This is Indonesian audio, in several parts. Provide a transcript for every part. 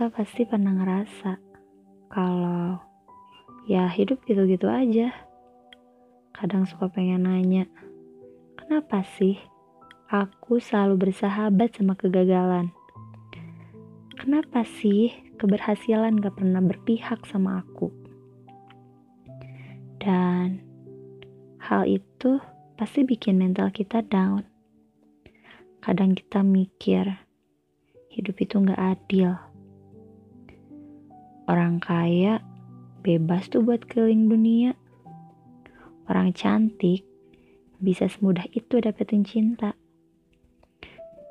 kita pasti pernah ngerasa kalau ya hidup gitu-gitu aja. Kadang suka pengen nanya, kenapa sih aku selalu bersahabat sama kegagalan? Kenapa sih keberhasilan gak pernah berpihak sama aku? Dan hal itu pasti bikin mental kita down. Kadang kita mikir, hidup itu gak adil. Orang kaya bebas tuh buat keliling dunia. Orang cantik bisa semudah itu dapetin cinta.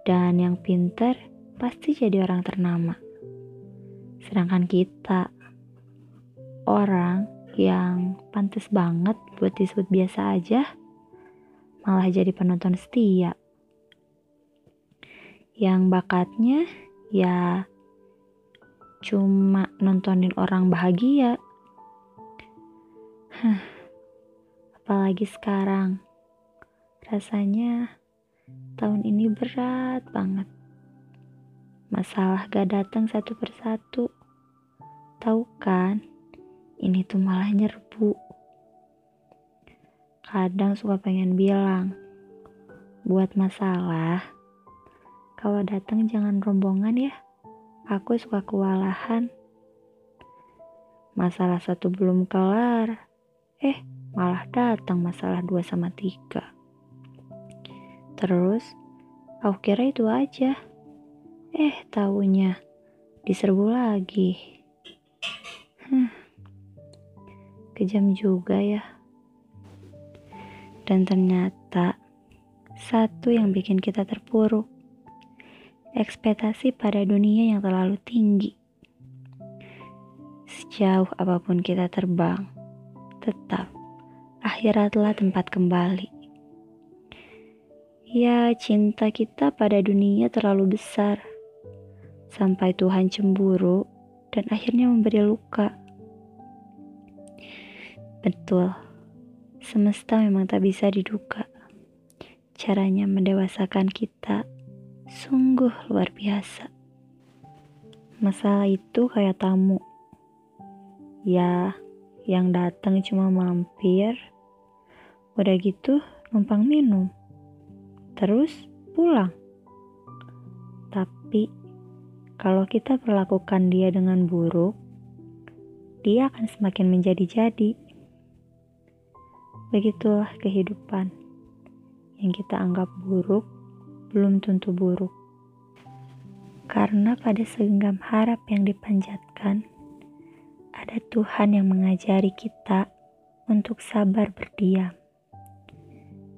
Dan yang pinter pasti jadi orang ternama. Sedangkan kita, orang yang pantas banget buat disebut biasa aja, malah jadi penonton setia. Yang bakatnya ya cuma nontonin orang bahagia Hah, apalagi sekarang. Rasanya tahun ini berat banget. Masalah gak datang satu persatu. Tahu kan, ini tuh malah nyerbu. Kadang suka pengen bilang, buat masalah, kalau datang jangan rombongan ya. Aku suka kewalahan. Masalah satu belum kelar, Eh, malah datang masalah 2 sama 3. Terus, aku kira itu aja. Eh, taunya diserbu lagi. Hmm, kejam juga ya. Dan ternyata, satu yang bikin kita terpuruk. Ekspektasi pada dunia yang terlalu tinggi. Sejauh apa pun kita terbang, tetap akhiratlah tempat kembali. Ya, cinta kita pada dunia terlalu besar sampai Tuhan cemburu dan akhirnya memberi luka. Betul, semesta memang tak bisa diduga. Caranya mendewasakan kita sungguh luar biasa. Masalah itu kayak tamu. Ya, yang datang cuma mampir, udah gitu numpang minum, terus pulang. Tapi kalau kita perlakukan dia dengan buruk, dia akan semakin menjadi-jadi. Begitulah kehidupan yang kita anggap buruk belum tentu buruk. Karena pada segenggam harap yang dipanjatkan, ada Tuhan yang mengajari kita untuk sabar berdiam.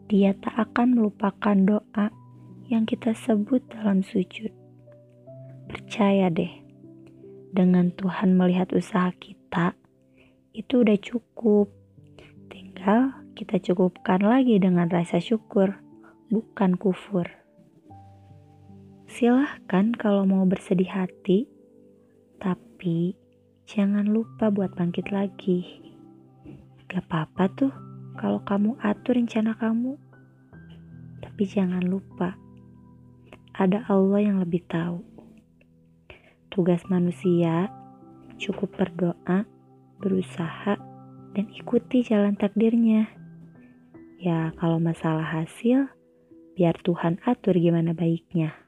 Dia tak akan melupakan doa yang kita sebut dalam sujud. Percaya deh, dengan Tuhan melihat usaha kita, itu udah cukup. Tinggal kita cukupkan lagi dengan rasa syukur, bukan kufur. Silahkan kalau mau bersedih hati, tapi jangan lupa buat bangkit lagi. Gak apa-apa tuh kalau kamu atur rencana kamu. Tapi jangan lupa, ada Allah yang lebih tahu. Tugas manusia cukup berdoa, berusaha, dan ikuti jalan takdirnya. Ya, kalau masalah hasil, biar Tuhan atur gimana baiknya.